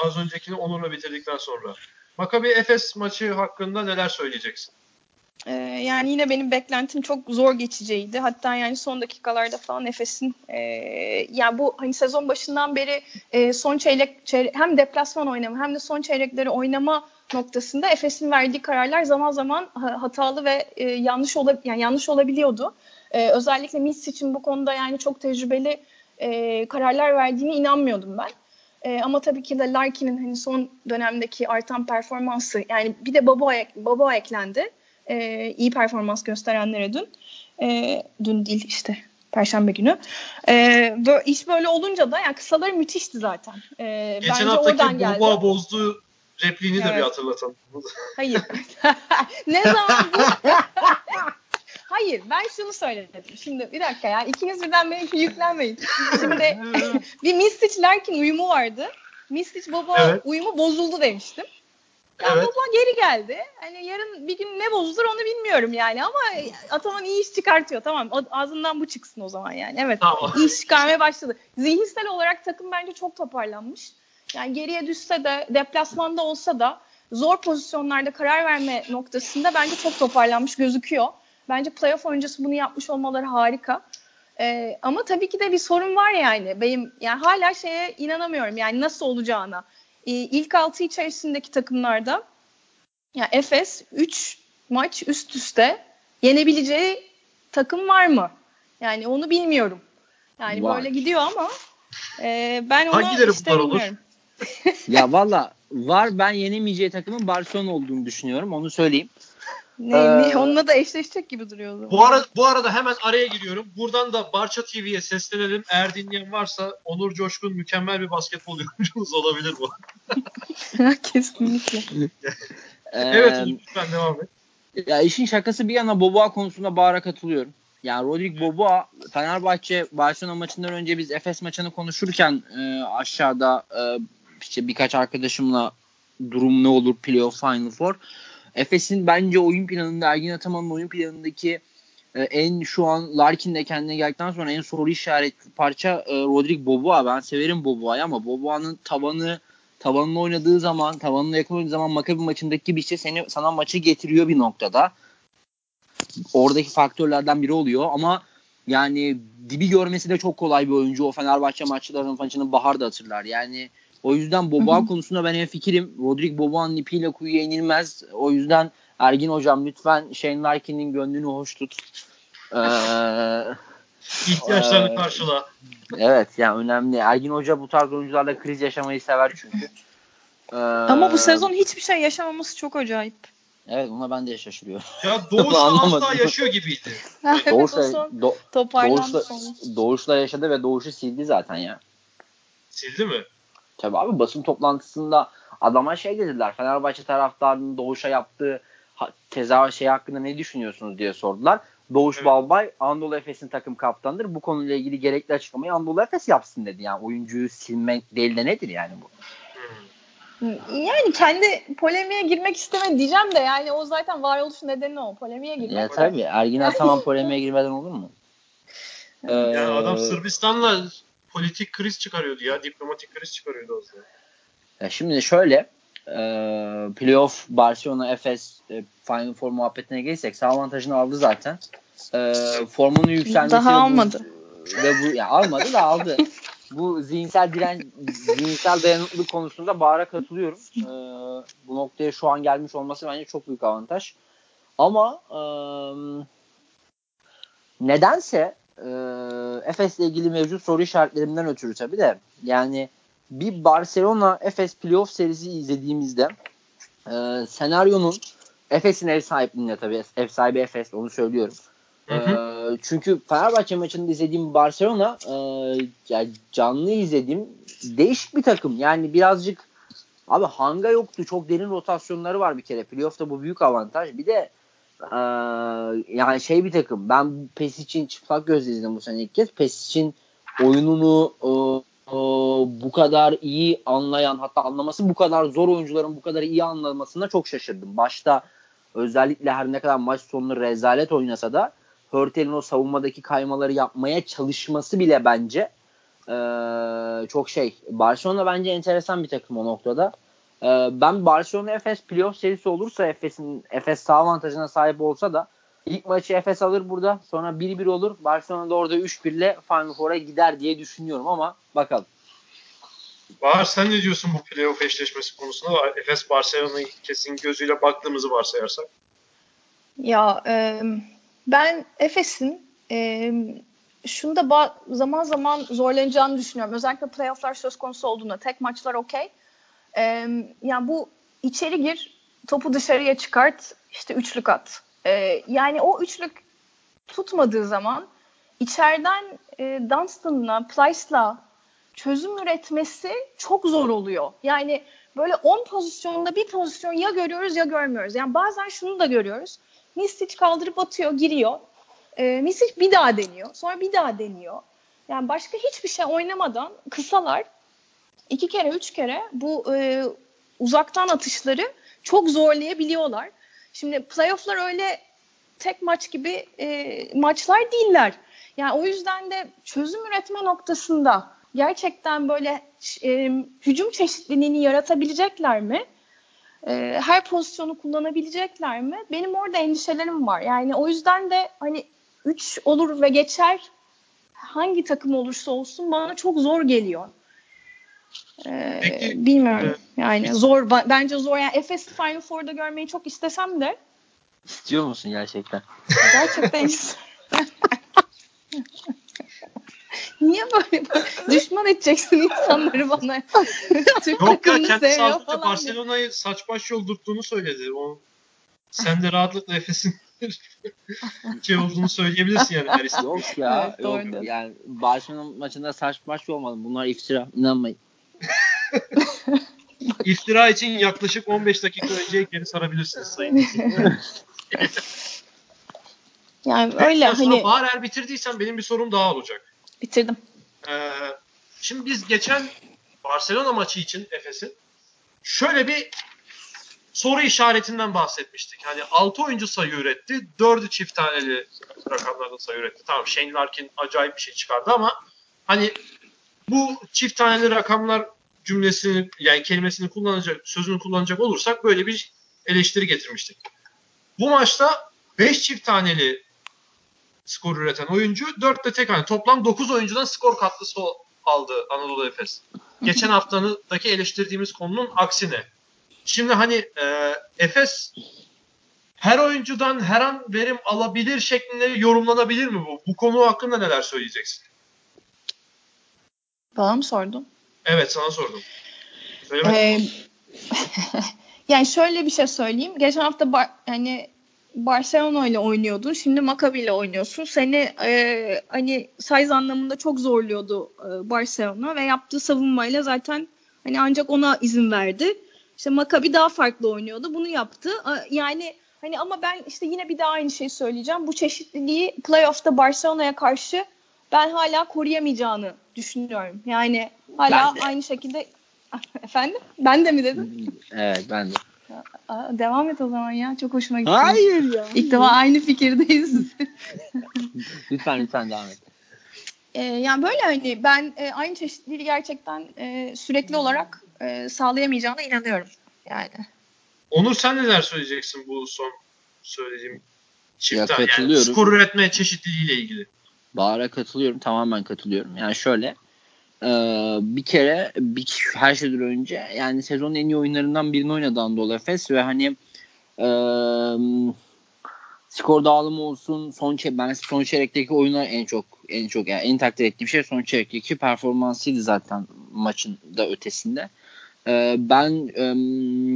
Az öncekini Onur'la bitirdikten sonra. Maccabi Efes maçı hakkında neler söyleyeceksin? Ee, yani yine benim beklentim çok zor geçeceğiydi. Hatta yani son dakikalarda falan Efes'in e, yani bu hani sezon başından beri e, son çeyrek, çeyrek hem deplasman oynama hem de son çeyrekleri oynama noktasında Efes'in verdiği kararlar zaman zaman ha- hatalı ve e, yanlış ola, yani yanlış olabiliyordu. E, özellikle Mitch için bu konuda yani çok tecrübeli e, kararlar verdiğine inanmıyordum ben. E, ama tabii ki de Larkin'in hani son dönemdeki artan performansı yani bir de Babo, Babo eklendi. E, iyi performans gösterenlere dün. E, dün değil işte Perşembe günü. E, böyle, iş böyle olunca da yani kısaları müthişti zaten. E, Geçen bence oradan geldi. Boba bozduğu repliğini de Evet. bir hatırlatalım. Hayır. ne zaman bu? Hayır ben şunu söyledim. Şimdi bir dakika ya ikiniz birden benimki yüklenmeyin. Şimdi bir Mistic Larkin uyumu vardı. Mistic Baba Evet. uyumu bozuldu demiştim. Ya Evet. Baba geri geldi. Hani yarın bir gün ne bozulur onu bilmiyorum yani ama Ataman iyi iş çıkartıyor. Tamam ağzından bu çıksın o zaman yani. Evet Tamam. iyi iş çıkarmaya başladı. Zihinsel olarak takım bence çok toparlanmış. Yani geriye düşse de deplasmanda olsa da zor pozisyonlarda karar verme noktasında bence çok toparlanmış gözüküyor. Bence playoff oyuncusu bunu yapmış olmaları harika. Ee, ama tabii ki de bir sorun var yani. Benim yani hala şeye inanamıyorum yani nasıl olacağına. Ee, ilk altı içerisindeki takımlarda ya Efes 3 maç üst üste yenebileceği takım var mı? Yani onu bilmiyorum. Yani Var. böyle gidiyor ama e, ben onu Hangileri işte bunlar olur? ya valla var ben yenemeyeceği takımın Barcelona olduğunu düşünüyorum. Onu söyleyeyim. Ne, Ee, ne, onunla da eşleşecek gibi duruyor o zaman. Bu arada, bu arada hemen araya giriyorum. Buradan da Barça TV'ye seslenelim. Eğer dinleyen varsa Onur Coşkun mükemmel bir basketbol yorumcumuz olabilir bu. Kesinlikle. evet Ee, lütfen devam et. Ya işin şakası bir yana Boboa konusunda Bahar'a katılıyorum. Yani Rodrik Boboa Fenerbahçe Barcelona maçından önce biz Efes maçını konuşurken e, aşağıda e, işte birkaç arkadaşımla durum ne olur playoff final four. Efes'in bence oyun planında Ergin Ataman'ın oyun planındaki e, en şu an Larkin de kendine geldikten sonra en soru işaretli parça e, Rodrik Boboa. Ben severim Boboa'yı ama Boboa'nın tabanı tavanla oynadığı zaman, tavanla yakın oynadığı zaman Maccabi maçındaki gibi işte seni sana maçı getiriyor bir noktada. Oradaki faktörlerden biri oluyor ama Yani dibi görmesi de çok kolay bir oyuncu. O Fenerbahçe maçlarının maçının Bahar da hatırlar. Yani o yüzden Boba konusunda ben en fikrim. Rodrik Boba'nın ipiyle kuyuya inilmez. O yüzden Ergin hocam lütfen Shane Larkin'in gönlünü hoş tut. Ee, İhtiyaçlarını karşıla. Evet yani önemli. Ergin Hoca bu tarz oyuncularla kriz yaşamayı sever çünkü. Ee, Ama bu sezon hiçbir şey yaşamaması çok acayip. Evet ona ben de şaşırıyorum. Ya Doğuş asla yaşıyor gibiydi. evet, Doğuş'la, do, Doğuş'la, Doğuş'la yaşadı ve Doğuş'u sildi zaten ya. Sildi mi? Tabii abi basın toplantısında adama şey dediler. Fenerbahçe taraftarının Doğuş'a yaptığı tezahür şey hakkında ne düşünüyorsunuz diye sordular. Doğuş evet. Balbay Anadolu Efes'in takım kaptanıdır. Bu konuyla ilgili gerekli açıklamayı Anadolu Efes yapsın dedi. Yani oyuncuyu silmek değil de nedir yani bu? Yani kendi polemiğe girmek istemedi diyeceğim de yani o zaten varoluş nedeni o. Polemiğe girmek. Ya tabii. Ergin Ataman polemiğe girmeden olur mu? Ee, yani adam Sırbistan'la politik kriz çıkarıyordu ya. Diplomatik kriz çıkarıyordu o zaman. Ya şimdi şöyle e, playoff Barcelona Efes e, Final Four muhabbetine gelirsek sağ avantajını aldı zaten. E, formunun yükselmesi Daha almadı. Bu, ve bu ya almadı da aldı. bu zihinsel diren zihinsel dayanıklılık konusunda Bahar'a katılıyorum. Ee, bu noktaya şu an gelmiş olması bence çok büyük avantaj. Ama e, nedense e, Efes'le ilgili mevcut soru işaretlerimden ötürü tabii de yani bir Barcelona Efes playoff serisi izlediğimizde e, senaryonun Efes'in ev sahipliğinde tabii ev sahibi Efes onu söylüyorum. Hı hı. E, çünkü Fenerbahçe maçında izlediğim Barcelona e, yani canlı izlediğim değişik bir takım. Yani birazcık abi hanga yoktu. Çok derin rotasyonları var bir kere. Playoff'ta bu büyük avantaj. Bir de e, yani şey bir takım. Ben PES için çıplak gözle izledim bu sene ilk kez. PES için oyununu e, e, bu kadar iyi anlayan hatta anlaması bu kadar zor oyuncuların bu kadar iyi anlamasına çok şaşırdım. Başta özellikle her ne kadar maç sonunu rezalet oynasa da Hörtel'in o savunmadaki kaymaları yapmaya çalışması bile bence e, çok şey. Barcelona bence enteresan bir takım o noktada. E, ben Barcelona Efes playoff serisi olursa Efes'in Efes sağ avantajına sahip olsa da ilk maçı Efes alır burada. Sonra 1-1 olur. Barcelona da orada 3-1 ile Final Four'a gider diye düşünüyorum ama bakalım. Bahar sen ne diyorsun bu playoff eşleşmesi konusunda? Efes Barcelona'yı kesin gözüyle baktığımızı varsayarsak. Ya e, ben Efes'in e, şunda zaman zaman zorlanacağını düşünüyorum. Özellikle playofflar söz konusu olduğunda tek maçlar okey. E, yani bu içeri gir, topu dışarıya çıkart, işte üçlük at. E, yani o üçlük tutmadığı zaman içeriden e, Dunstan'la, Plyce'la çözüm üretmesi çok zor oluyor. Yani böyle 10 pozisyonda bir pozisyon ya görüyoruz ya görmüyoruz. Yani bazen şunu da görüyoruz. Misic kaldırıp atıyor, giriyor. E, Misic bir daha deniyor. Sonra bir daha deniyor. Yani başka hiçbir şey oynamadan kısalar iki kere, üç kere bu e, uzaktan atışları çok zorlayabiliyorlar. Şimdi playofflar öyle tek maç gibi e, maçlar değiller. Yani o yüzden de çözüm üretme noktasında gerçekten böyle e, hücum çeşitliliğini yaratabilecekler mi? e, her pozisyonu kullanabilecekler mi? Benim orada endişelerim var. Yani o yüzden de hani 3 olur ve geçer hangi takım olursa olsun bana çok zor geliyor. Ee, Peki, bilmiyorum. Evet. Yani zor bence zor. Yani Efes Final Four'da görmeyi çok istesem de. İstiyor musun gerçekten? Gerçekten istiyorum. Niye böyle, düşman edeceksin insanları bana? Türk Yok ya kendi sağlıkta Barcelona'yı saç baş yoldurttuğunu söyledi. O sen de rahatlıkla Efes'in şey olduğunu söyleyebilirsin yani Paris. Yok ya. Evet, yok. Yani Barcelona maçında saç baş olmadı. Bunlar iftira. İnanmayın. İftira için yaklaşık 15 dakika önce geri sarabilirsiniz sayın. yani öyle hani. Bahar eğer bitirdiysen benim bir sorum daha olacak. Bitirdim. Ee, şimdi biz geçen Barcelona maçı için Efes'in şöyle bir soru işaretinden bahsetmiştik. Hani 6 oyuncu sayı üretti. 4'ü çift taneli rakamlarda sayı üretti. Tamam Shane Larkin acayip bir şey çıkardı ama hani bu çift taneli rakamlar cümlesini yani kelimesini kullanacak, sözünü kullanacak olursak böyle bir eleştiri getirmiştik. Bu maçta 5 çift taneli skor üreten oyuncu. 4 de tek hani toplam 9 oyuncudan skor katkısı aldı Anadolu Efes. Geçen haftadaki eleştirdiğimiz konunun aksine. Şimdi hani e, Efes her oyuncudan her an verim alabilir şeklinde yorumlanabilir mi bu? Bu konu hakkında neler söyleyeceksin? Bana mı sordun? Evet sana sordum. Ee, yani şöyle bir şey söyleyeyim. Geçen hafta bar, hani Barcelona ile oynuyordun. Şimdi Maccabi ile oynuyorsun. Seni e, hani size anlamında çok zorluyordu e, Barcelona ve yaptığı savunmayla zaten hani ancak ona izin verdi. İşte Maccabi daha farklı oynuyordu. Bunu yaptı. Yani hani ama ben işte yine bir daha aynı şeyi söyleyeceğim. Bu çeşitliliği playoff'ta Barcelona'ya karşı ben hala koruyamayacağını düşünüyorum. Yani hala aynı şekilde efendim ben de mi dedim? Evet ben de. Aa, devam et o zaman ya. Çok hoşuma gitti. Hayır ya. İlk defa aynı fikirdeyiz. lütfen lütfen devam et. Ee, yani böyle hani ben e, aynı çeşitliliği gerçekten e, sürekli olarak e, sağlayamayacağına inanıyorum. Yani. Onur sen neler söyleyeceksin bu son söylediğim çiftten? Ya, katılıyorum. Yani skor üretme çeşitliliğiyle ilgili. Bahar'a katılıyorum. Tamamen katılıyorum. Yani şöyle e, bir kere bir, her şeyden önce yani sezonun en iyi oyunlarından birini oynadı Anadolu Efes ve hani e, skor dağılımı olsun son çey ben son çeyrekteki oyuna en çok en çok yani en takdir ettiğim şey son çeyrekteki performansıydı zaten maçın da ötesinde. Ee, ben e,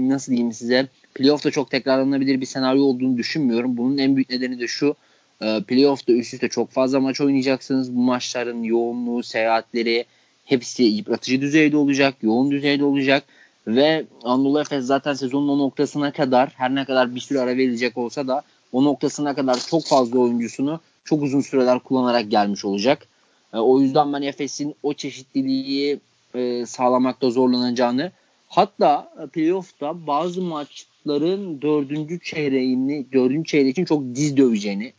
nasıl diyeyim size playoff'ta çok tekrarlanabilir bir senaryo olduğunu düşünmüyorum. Bunun en büyük nedeni de şu e, playoff'ta üst üste çok fazla maç oynayacaksınız. Bu maçların yoğunluğu, seyahatleri hepsi yıpratıcı düzeyde olacak, yoğun düzeyde olacak ve Anadolu Efes zaten sezonun o noktasına kadar her ne kadar bir süre ara verilecek olsa da o noktasına kadar çok fazla oyuncusunu çok uzun süreler kullanarak gelmiş olacak. E, o yüzden ben Efes'in o çeşitliliği e, sağlamakta zorlanacağını hatta playoff'ta bazı maçların dördüncü çeyreğini dördüncü çeyreği için çok diz döveceğini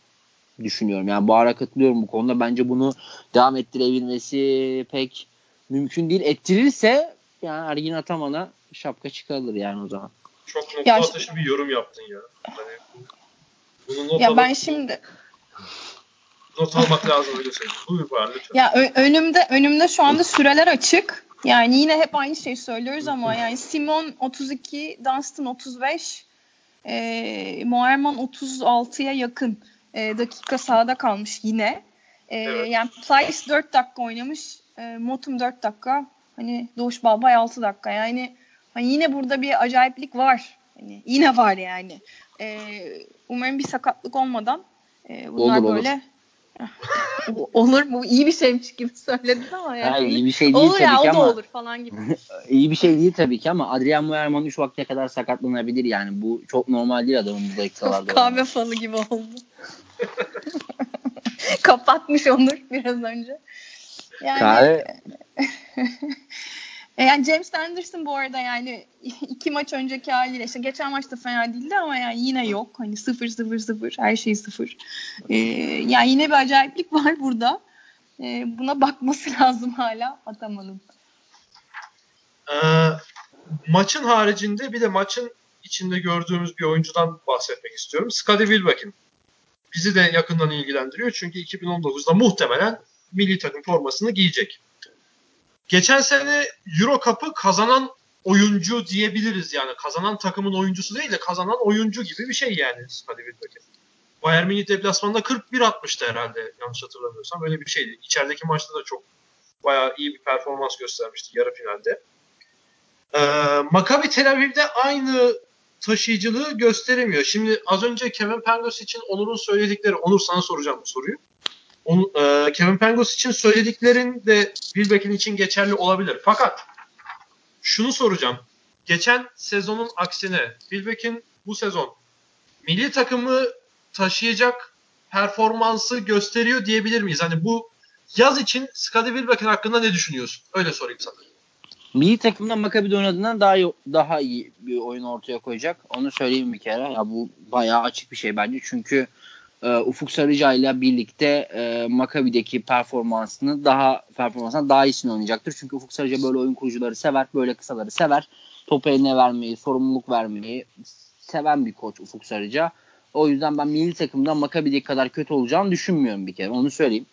düşünüyorum. Yani Bahar'a katılıyorum bu konuda. Bence bunu devam ettirebilmesi pek mümkün değil. Ettirirse yani Ergin Ataman'a şapka çıkarılır yani o zaman. Çok nokta ya, atışı bir yorum yaptın ya. Hani bunu not ya ben şimdi not almak lazım öyle söyleyeyim. Buyur Bahar lütfen. Ya önümde önümde şu anda süreler açık. Yani yine hep aynı şeyi söylüyoruz ama yani Simon 32, Dunstan 35, e, Moerman 36'ya yakın e, dakika sahada kalmış yine. E, evet. Yani Plyce 4 dakika oynamış. E, Motum 4 dakika. Hani Doğuş Balbay 6 dakika. Yani hani yine burada bir acayiplik var. Hani yine var yani. E, umarım bir sakatlık olmadan e, bunlar olur, böyle olur. olur mu? İyi bir şeymiş gibi söyledin ama yani. Hayır, iyi bir şey değil olur tabii ya, ki o ama. da olur falan gibi. İyi bir şey değil tabii ki ama Adrian Muerman 3 vakte kadar sakatlanabilir yani. Bu çok normal değil adamın bu dakikalarda. Kahve falı gibi oldu. Kapatmış Onur biraz önce. Yani. E, yani James Anderson bu arada yani iki maç önceki haliyle işte geçen maçta fena değildi ama yani yine yok. Hani sıfır sıfır sıfır her şey sıfır. Ee, yani yine bir acayiplik var burada. Ee, buna bakması lazım hala Ataman'ın. Ee, maçın haricinde bir de maçın içinde gördüğümüz bir oyuncudan bahsetmek istiyorum. Scottie Wilbeck'in. Bizi de yakından ilgilendiriyor çünkü 2019'da muhtemelen milli takım formasını giyecek. Geçen sene Euro Cup'ı kazanan oyuncu diyebiliriz yani. Kazanan takımın oyuncusu değil de kazanan oyuncu gibi bir şey yani Scottie Wilbeck'in. Bayern Münih deplasmanında 41 atmıştı herhalde yanlış hatırlamıyorsam. Böyle bir şeydi. İçerideki maçta da çok bayağı iyi bir performans göstermişti yarı finalde. Ee, Maccabi Tel Aviv'de aynı taşıyıcılığı gösteremiyor. Şimdi az önce Kevin Pangos için Onur'un söyledikleri, Onur sana soracağım bu soruyu. On, e, Kevin Pangos için söylediklerin de Wilbeck'in için geçerli olabilir. Fakat şunu soracağım. Geçen sezonun aksine Wilbeck'in bu sezon milli takımı taşıyacak performansı gösteriyor diyebilir miyiz? Hani bu yaz için Scottie Wilbeck'in hakkında ne düşünüyorsun? Öyle sorayım sana. Milli takımdan Maccabi'de oynadığından daha daha iyi bir oyun ortaya koyacak. Onu söyleyeyim bir kere. Ya bu bayağı açık bir şey bence. Çünkü e, Ufuk Sarıca ile birlikte e, Maccabi'deki performansını daha performansından daha iyisini oynayacaktır. Çünkü Ufuk Sarıca böyle oyun kurucuları sever, böyle kısaları sever. Topu eline vermeyi, sorumluluk vermeyi seven bir koç Ufuk Sarıca. O yüzden ben milli takımdan Maccabi'deki kadar kötü olacağını düşünmüyorum bir kere. Onu söyleyeyim.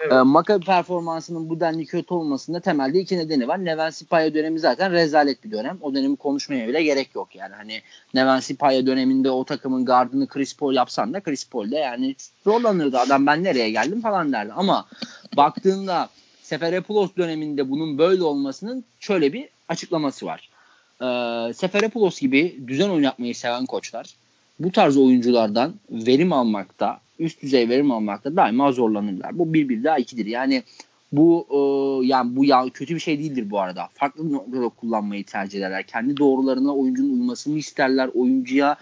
Evet. Maccabi performansının bu denli kötü olmasında temelde iki nedeni var. Neven Sipaya dönemi zaten rezalet bir dönem. O dönemi konuşmaya bile gerek yok yani. Hani Neven Sipaya döneminde o takımın gardını Chris Paul yapsan da Chris Paul de yani zorlanırdı. Adam ben nereye geldim falan derdi. Ama baktığında Seferopoulos döneminde bunun böyle olmasının şöyle bir açıklaması var. Ee, Seferopoulos gibi düzen oynatmayı seven koçlar bu tarz oyunculardan verim almakta, üst düzey verim almakta daima zorlanırlar. Bu bir bir daha ikidir. Yani bu e, yani bu ya kötü bir şey değildir bu arada. Farklı noktada kullanmayı tercih ederler. Kendi doğrularına oyuncunun uymasını isterler. Oyuncuya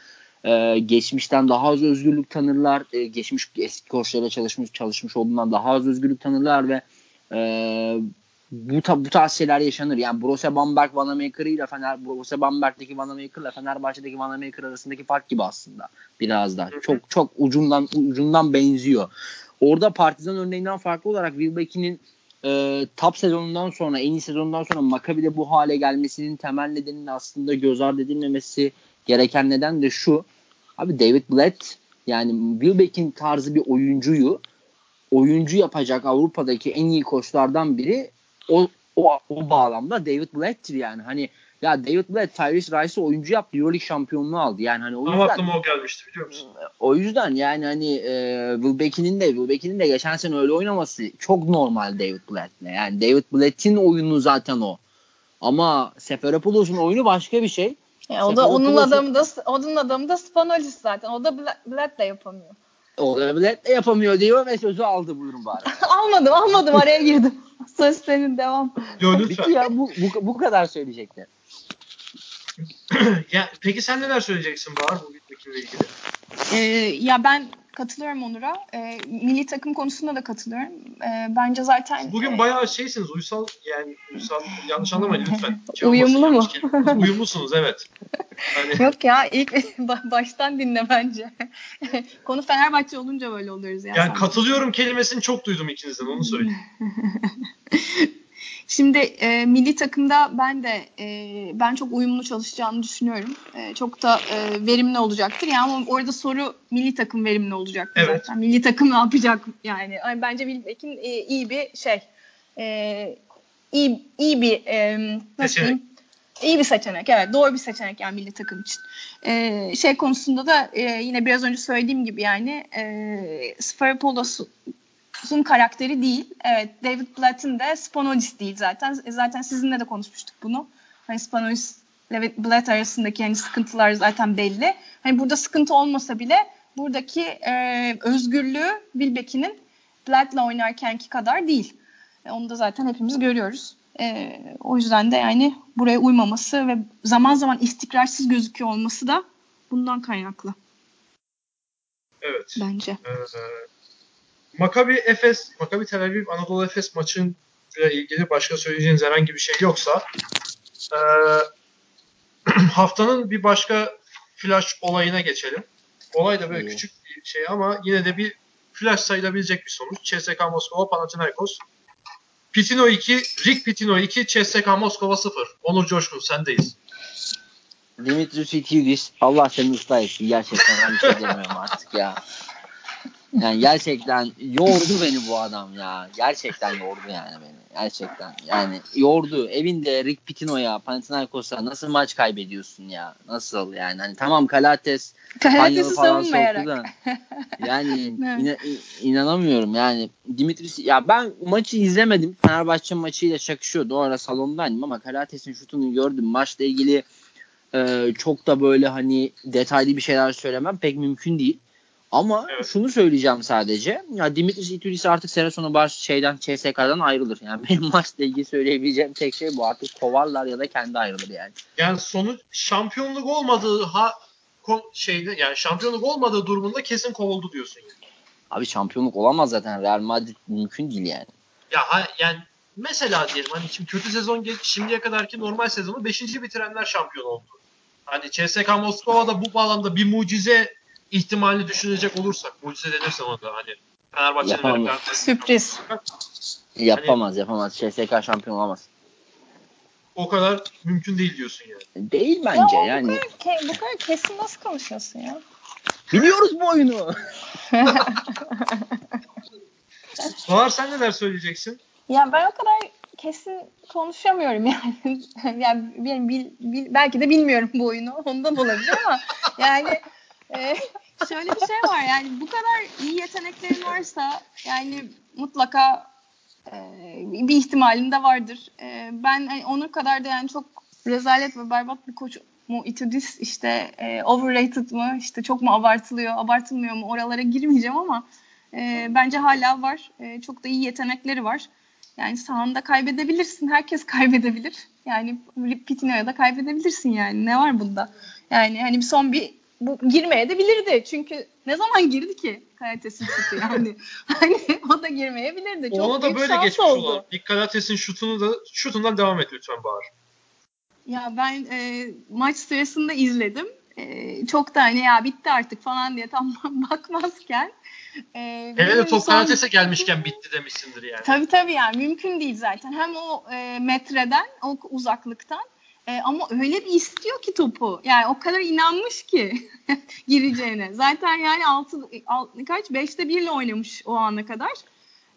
e, geçmişten daha az özgürlük tanırlar. E, geçmiş eski koçlarla çalışmış çalışmış olduğundan daha az özgürlük tanırlar ve e, bu, ta, bu tarz şeyler yaşanır. Yani Borussia Bamberg Vanamaker ile Fener Borussia Bamberg'deki Vanamaker ile Fenerbahçe'deki Vanamaker arasındaki fark gibi aslında biraz da. Çok çok ucundan ucundan benziyor. Orada Partizan örneğinden farklı olarak Wilbeck'in e, top sezonundan sonra en iyi sezonundan sonra Maccabi'de bu hale gelmesinin temel nedeninin aslında göz ardı edilmemesi gereken neden de şu. Abi David Blatt yani Wilbeck'in tarzı bir oyuncuyu oyuncu yapacak Avrupa'daki en iyi koçlardan biri o, o, o bağlamda David Blatt'tir yani. Hani ya David Blatt Tyrese Rice'ı oyuncu yaptı. Euroleague şampiyonluğu aldı. Yani hani o Ama yüzden aklıma o gelmişti biliyor musun? o yüzden yani hani e, Wilbeck'in de Wilbeck'in de geçen sene öyle oynaması çok normal David Blatt'le. Yani David Blatt'in oyunu zaten o. Ama Seferopoulos'un oyunu başka bir şey. Yani o da onun adamı da onun adamı da Spanolis zaten. O da Bla- Blatt da yapamıyor. O da Blatt de yapamıyor diyor ve sözü aldı buyurun bari. almadım almadım araya girdim. Söz senin devam. Yo lütfen. ya bu, bu, bu kadar söyleyecekler. ya, peki sen neler söyleyeceksin Bahar bu Wilbeck'inle ilgili? Ee, ya ben katılıyorum Onur'a. Ee, milli takım konusunda da katılıyorum. Ee, bence zaten Bugün e, bayağı şeysiniz uysal yani uysal yanlış anlamayın lütfen. Şey Uyumlu mu? Uyumlusunuz evet. Hani, Yok ya ilk ba- baştan dinle bence. Konu Fenerbahçe olunca böyle oluyoruz ya. yani sanki. katılıyorum kelimesini çok duydum ikinizden onu söyleyeyim. Şimdi e, milli takımda ben de e, ben çok uyumlu çalışacağını düşünüyorum. E, çok da e, verimli olacaktır. Yani ama orada soru milli takım verimli olacak mı Evet. zaten. Milli takım ne yapacak yani? Ay, bence Wilbeck'in e, iyi bir şey. E, iyi iyi bir e, nasıl Seçenek. diyeyim? İyi bir seçenek evet doğru bir seçenek yani milli takım için. E, şey konusunda da e, yine biraz önce söylediğim gibi yani e, Sferipoulos'un karakteri değil. Evet David Blatt'ın da Spanolis değil zaten. E, Zaten sizinle de konuşmuştuk bunu. Hani Spanolis ile Blatt arasındaki hani sıkıntılar zaten belli. Hani burada sıkıntı olmasa bile buradaki e, özgürlüğü Wilbeck'in Blatt'la oynarkenki kadar değil. E, onu da zaten hepimiz görüyoruz. E, o yüzden de yani buraya uymaması ve zaman zaman istikrarsız gözüküyor olması da bundan kaynaklı Evet. bence. Ee, Maccabi Efes, Maccabi Tel Aviv Anadolu Efes maçıyla ilgili başka söyleyeceğiniz herhangi bir şey yoksa ee, haftanın bir başka flash olayına geçelim. Olay da böyle İyi. küçük bir şey ama yine de bir flash sayılabilecek bir sonuç. CSKA Moskova Panathinaikos. Pitino 2, Rick Pitino 2, CSKA Moskova 0. Onur Coşkun sendeyiz. Dimitris Itudis Allah seni ıslah etsin. Gerçekten ben bir şey demiyorum artık ya. Yani gerçekten yordu beni bu adam ya. Gerçekten yordu yani beni. Gerçekten. Yani yordu. Evinde Rick Pitino'ya, Panathinaikos'a nasıl maç kaybediyorsun ya? Nasıl yani? Hani tamam Kalates falan savunmayarak. da. Yani ina- inanamıyorum yani Dimitris ya ben maçı izlemedim. Fenerbahçe maçıyla çakışıyordu. O ara salondaydım ama Kalates'in şutunu gördüm. Maçla ilgili e, çok da böyle hani detaylı bir şeyler söylemem pek mümkün değil. Ama Evet. şunu söyleyeceğim sadece. Ya Dimitris Itudis artık sene sonu baş şeyden CSK'dan ayrılır. Yani benim maçla ilgili söyleyebileceğim tek şey bu. Artık kovarlar ya da kendi ayrılır yani. Yani sonuç şampiyonluk olmadığı ha ko- şeyde yani şampiyonluk olmadığı durumunda kesin kovuldu diyorsun yani. Abi şampiyonluk olamaz zaten. Real Madrid mümkün değil yani. Ya ha- yani mesela diyelim hani şimdi kötü sezon geç, şimdiye kadarki normal sezonu 5. bitirenler şampiyon oldu. Hani CSKA Moskova'da bu bağlamda bir mucize ihtimalini düşünecek olursak mucize denirse ona da hani Fenerbahçe'nin böyle Sürpriz. Yapamaz yapamaz. CSK şampiyon olamaz. o kadar mümkün değil diyorsun yani. Değil bence ya, yani. Bu kadar, ke- bu kadar kesin nasıl konuşuyorsun ya? Biliyoruz bu oyunu. Bahar sen neler söyleyeceksin? Ya ben o kadar kesin konuşamıyorum yani. yani bil, bil, belki de bilmiyorum bu oyunu. Ondan olabilir ama yani e, şöyle bir şey var yani bu kadar iyi yeteneklerin varsa yani mutlaka e, bir ihtimalin de vardır. E, ben yani Onur kadar da yani çok rezalet ve berbat bir koç mu Itudis işte e, overrated mı işte çok mu abartılıyor abartılmıyor mu oralara girmeyeceğim ama e, bence hala var. E, çok da iyi yetenekleri var. Yani sahanda kaybedebilirsin. Herkes kaybedebilir. Yani Pitino'ya da kaybedebilirsin yani. Ne var bunda? Yani hani son bir bu girmeye de bilirdi. Çünkü ne zaman girdi ki Karates'in şutu yani. hani o da girmeyebilirdi. Çok Ona da böyle geçmiş oldu. olalım. Bir Karates'in şutunu da şutundan devam et lütfen Bahar. Ya ben e, maç sırasında izledim. E, çok da hani ya bitti artık falan diye tam bakmazken e, Hele de top son- Karates'e gelmişken bitti demişsindir yani. Tabii tabii yani mümkün değil zaten. Hem o e, metreden, o uzaklıktan e, ama öyle bir istiyor ki topu. Yani o kadar inanmış ki gireceğine. Zaten yani 6 kaç 5'te 1 ile oynamış o ana kadar.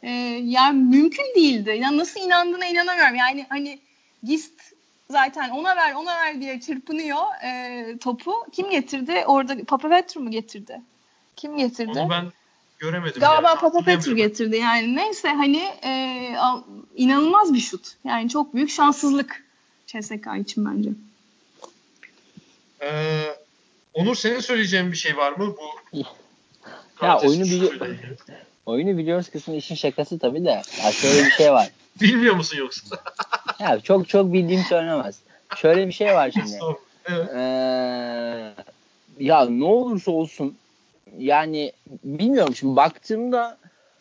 E, yani mümkün değildi. Ya nasıl inandığına inanamıyorum. Yani hani Gist zaten ona ver ona ver diye çırpınıyor e, topu. Kim getirdi? Orada Papavetru mu getirdi? Kim getirdi? Onu ben göremedim. Galiba yani. Papa Petru Hatırlayamıyorum. getirdi yani. Neyse hani e, inanılmaz bir şut. Yani çok büyük şanssızlık CSK için bence. Ee, Onur senin söyleyeceğin bir şey var mı bu? Ya oyunu bili- şutuyla ilgili? Oyunu biliyoruz kısmı işin şakası tabii de. Ya şöyle bir şey var. Bilmiyor musun yoksa? Ya çok çok bildiğim söylenemez. Şöyle bir şey var şimdi. evet. Ee, ya ne olursa olsun yani bilmiyorum şimdi baktığımda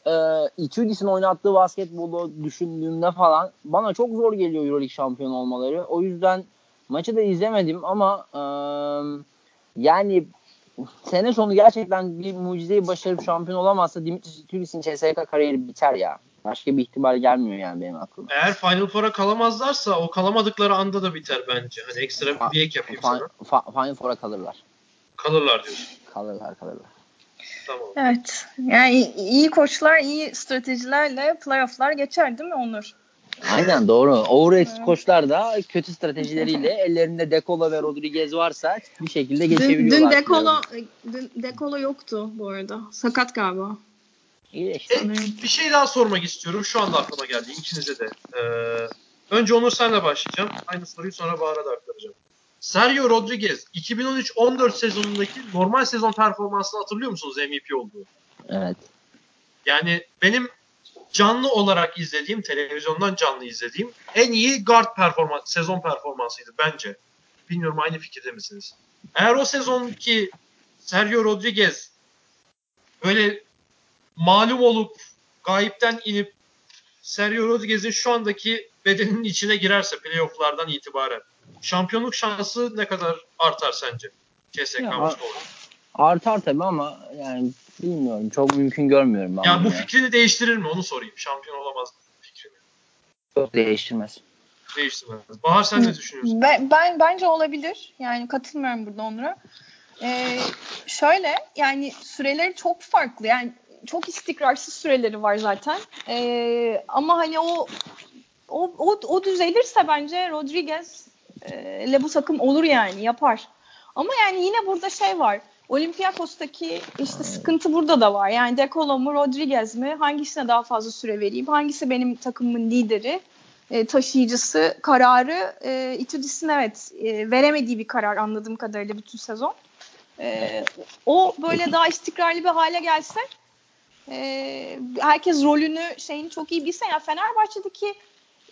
e, Itudis'in oynattığı basketbolu düşündüğümde falan bana çok zor geliyor Euroleague şampiyonu olmaları. O yüzden maçı da izlemedim ama e, yani sene sonu gerçekten bir mucizeyi başarıp şampiyon olamazsa Dimitris Itudis'in CSK kariyeri biter ya. Başka bir ihtimal gelmiyor yani benim aklıma. Eğer Final Four'a kalamazlarsa o kalamadıkları anda da biter bence. Hani ekstra bir ek yapayım Fin- sana. fa- Final Four'a kalırlar. Kalırlar diyorsun. Kalırlar kalırlar. Tamam. Evet. Yani iyi koçlar iyi stratejilerle playofflar geçer değil mi Onur? Aynen doğru. Overrated koçlar da kötü stratejileriyle ellerinde Dekola ve Rodriguez varsa bir şekilde Dün, geçebiliyorlar. dün Dekolo dün Dekolo yoktu bu arada. Sakat galiba. İyi işte. E, bir şey daha sormak istiyorum. Şu anda aklıma geldi ikinize de. Ee, önce Onur senle başlayacağım. Aynı soruyu sonra Bahar'a da aktaracağım. Sergio Rodriguez 2013-14 sezonundaki normal sezon performansını hatırlıyor musunuz MVP olduğu? Evet. Yani benim canlı olarak izlediğim, televizyondan canlı izlediğim en iyi guard performans, sezon performansıydı bence. Bilmiyorum aynı fikirde misiniz? Eğer o sezonki Sergio Rodriguez böyle malum olup gayipten inip Sergio Rodriguez'in şu andaki bedeninin içine girerse playofflardan itibaren şampiyonluk şansı ne kadar artar sence? CSK maçta. Artar tabii ama yani bilmiyorum. Çok mümkün görmüyorum ben Yani bu ya. fikrini değiştirir mi? Onu sorayım. Şampiyon olamaz mı fikrini? Çok değiştirmez. Değiştirmez. Bahar sen ne düşünüyorsun? Ben, ben bence olabilir. Yani katılmıyorum burada Onur'a. Ee, şöyle yani süreleri çok farklı. Yani çok istikrarsız süreleri var zaten. Ee, ama hani o o, o, o düzelirse bence Rodriguez ile bu takım olur yani yapar. Ama yani yine burada şey var. Olympiakos'taki işte sıkıntı burada da var. Yani Dekolo mu Rodriguez mi? Hangisine daha fazla süre vereyim? Hangisi benim takımımın lideri? e, taşıyıcısı kararı e, Itudis'in evet e, veremediği bir karar anladığım kadarıyla bütün sezon. E, o böyle daha istikrarlı bir hale gelse e, herkes rolünü şeyini çok iyi bilse yani Fenerbahçe'deki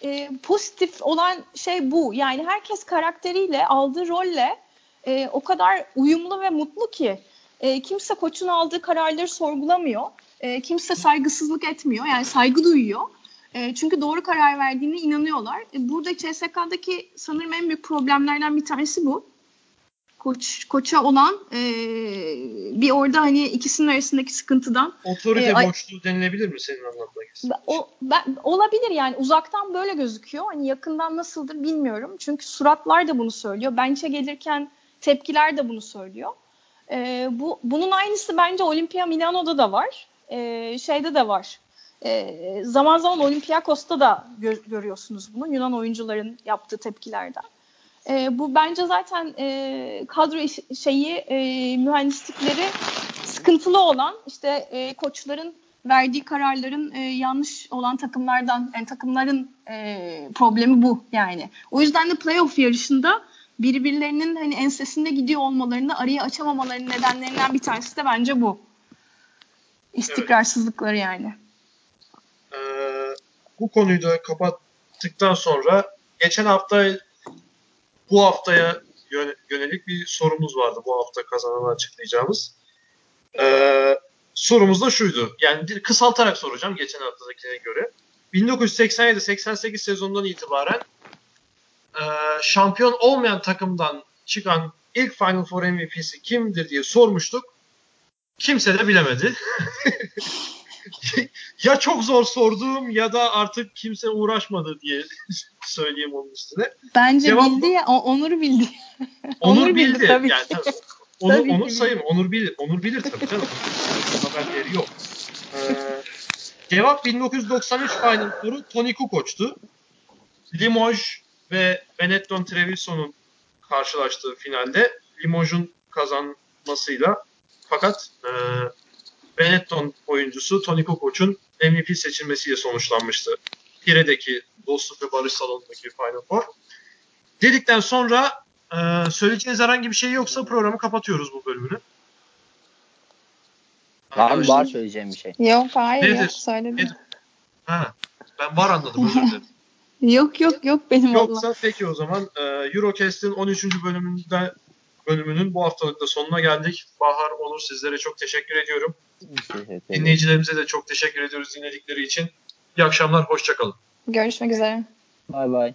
e, pozitif olan şey bu. Yani herkes karakteriyle aldığı rolle e, o kadar uyumlu ve mutlu ki e, kimse koçun aldığı kararları sorgulamıyor. E, kimse saygısızlık etmiyor. Yani saygı duyuyor. E, çünkü doğru karar verdiğine inanıyorlar. E, burada CSK'daki sanırım en büyük problemlerden bir tanesi bu. Koç, koça olan e, bir orada hani ikisinin arasındaki sıkıntıdan Otorite E, boşluğu denilebilir mi senin ben- o ben, olabilir yani uzaktan böyle gözüküyor. Hani yakından nasıldır bilmiyorum. Çünkü suratlar da bunu söylüyor. Bench'e gelirken tepkiler de bunu söylüyor. E, bu bunun aynısı bence Olimpia Milano'da da var. E, şeyde de var. E, zaman zaman Olympiakos'ta da gö- görüyorsunuz bunu Yunan oyuncuların yaptığı tepkilerden. E, bu bence zaten e, kadro iş- şeyi e, mühendislikleri sıkıntılı olan işte e, koçların verdiği kararların e, yanlış olan takımlardan yani takımların e, problemi bu yani. O yüzden de playoff yarışında birbirlerinin hani ensesinde gidiyor olmalarını araya açamamalarının nedenlerinden bir tanesi de bence bu. İstikrarsızlıkları yani. Ee, bu konuyu da kapattıktan sonra geçen hafta bu haftaya yöne- yönelik bir sorumuz vardı. Bu hafta kazananı açıklayacağımız. Ee, sorumuz da şuydu. Yani bir- kısaltarak soracağım geçen haftadakine göre. 1987-88 sezonundan itibaren e, şampiyon olmayan takımdan çıkan ilk Final Four MVP'si kimdir diye sormuştuk. Kimse de bilemedi. ya çok zor sorduğum ya da artık kimse uğraşmadı diye söyleyeyim onun üstüne. Bence Cevap- bildi ya. Onur bildi. Onur, Onur bildi bildi. tabii yani, ki. tabii. Onur, Tabii Onur sayım. Onur bilir. Onur bilir tabii canım. Haberleri yok. Ee, cevap 1993 Final Four'u Tony Kukoc'tu. Limoges ve Benetton Treviso'nun karşılaştığı finalde Limoj'un kazanmasıyla fakat e, Benetton oyuncusu Tony Kukoc'un MVP seçilmesiyle sonuçlanmıştı. Pire'deki dostluk ve barış salonundaki Final Four. Dedikten sonra e, söyleyeceğiniz herhangi bir şey yoksa programı kapatıyoruz bu bölümünü. Var mı? Arkadaşlar- Var söyleyeceğim bir şey. Yok hayır Nedir? yok söyledim. Nedir? Ha, ben var anladım özür dilerim. Yok yok yok benim Allah. Yoksa peki o zaman e, Eurocast'in 13. bölümünde bölümünün bu haftalıkta sonuna geldik. Bahar, Onur sizlere çok teşekkür ediyorum. Dinleyicilerimize de çok teşekkür ediyoruz dinledikleri için. İyi akşamlar, hoşçakalın. Görüşmek üzere. Bay bay.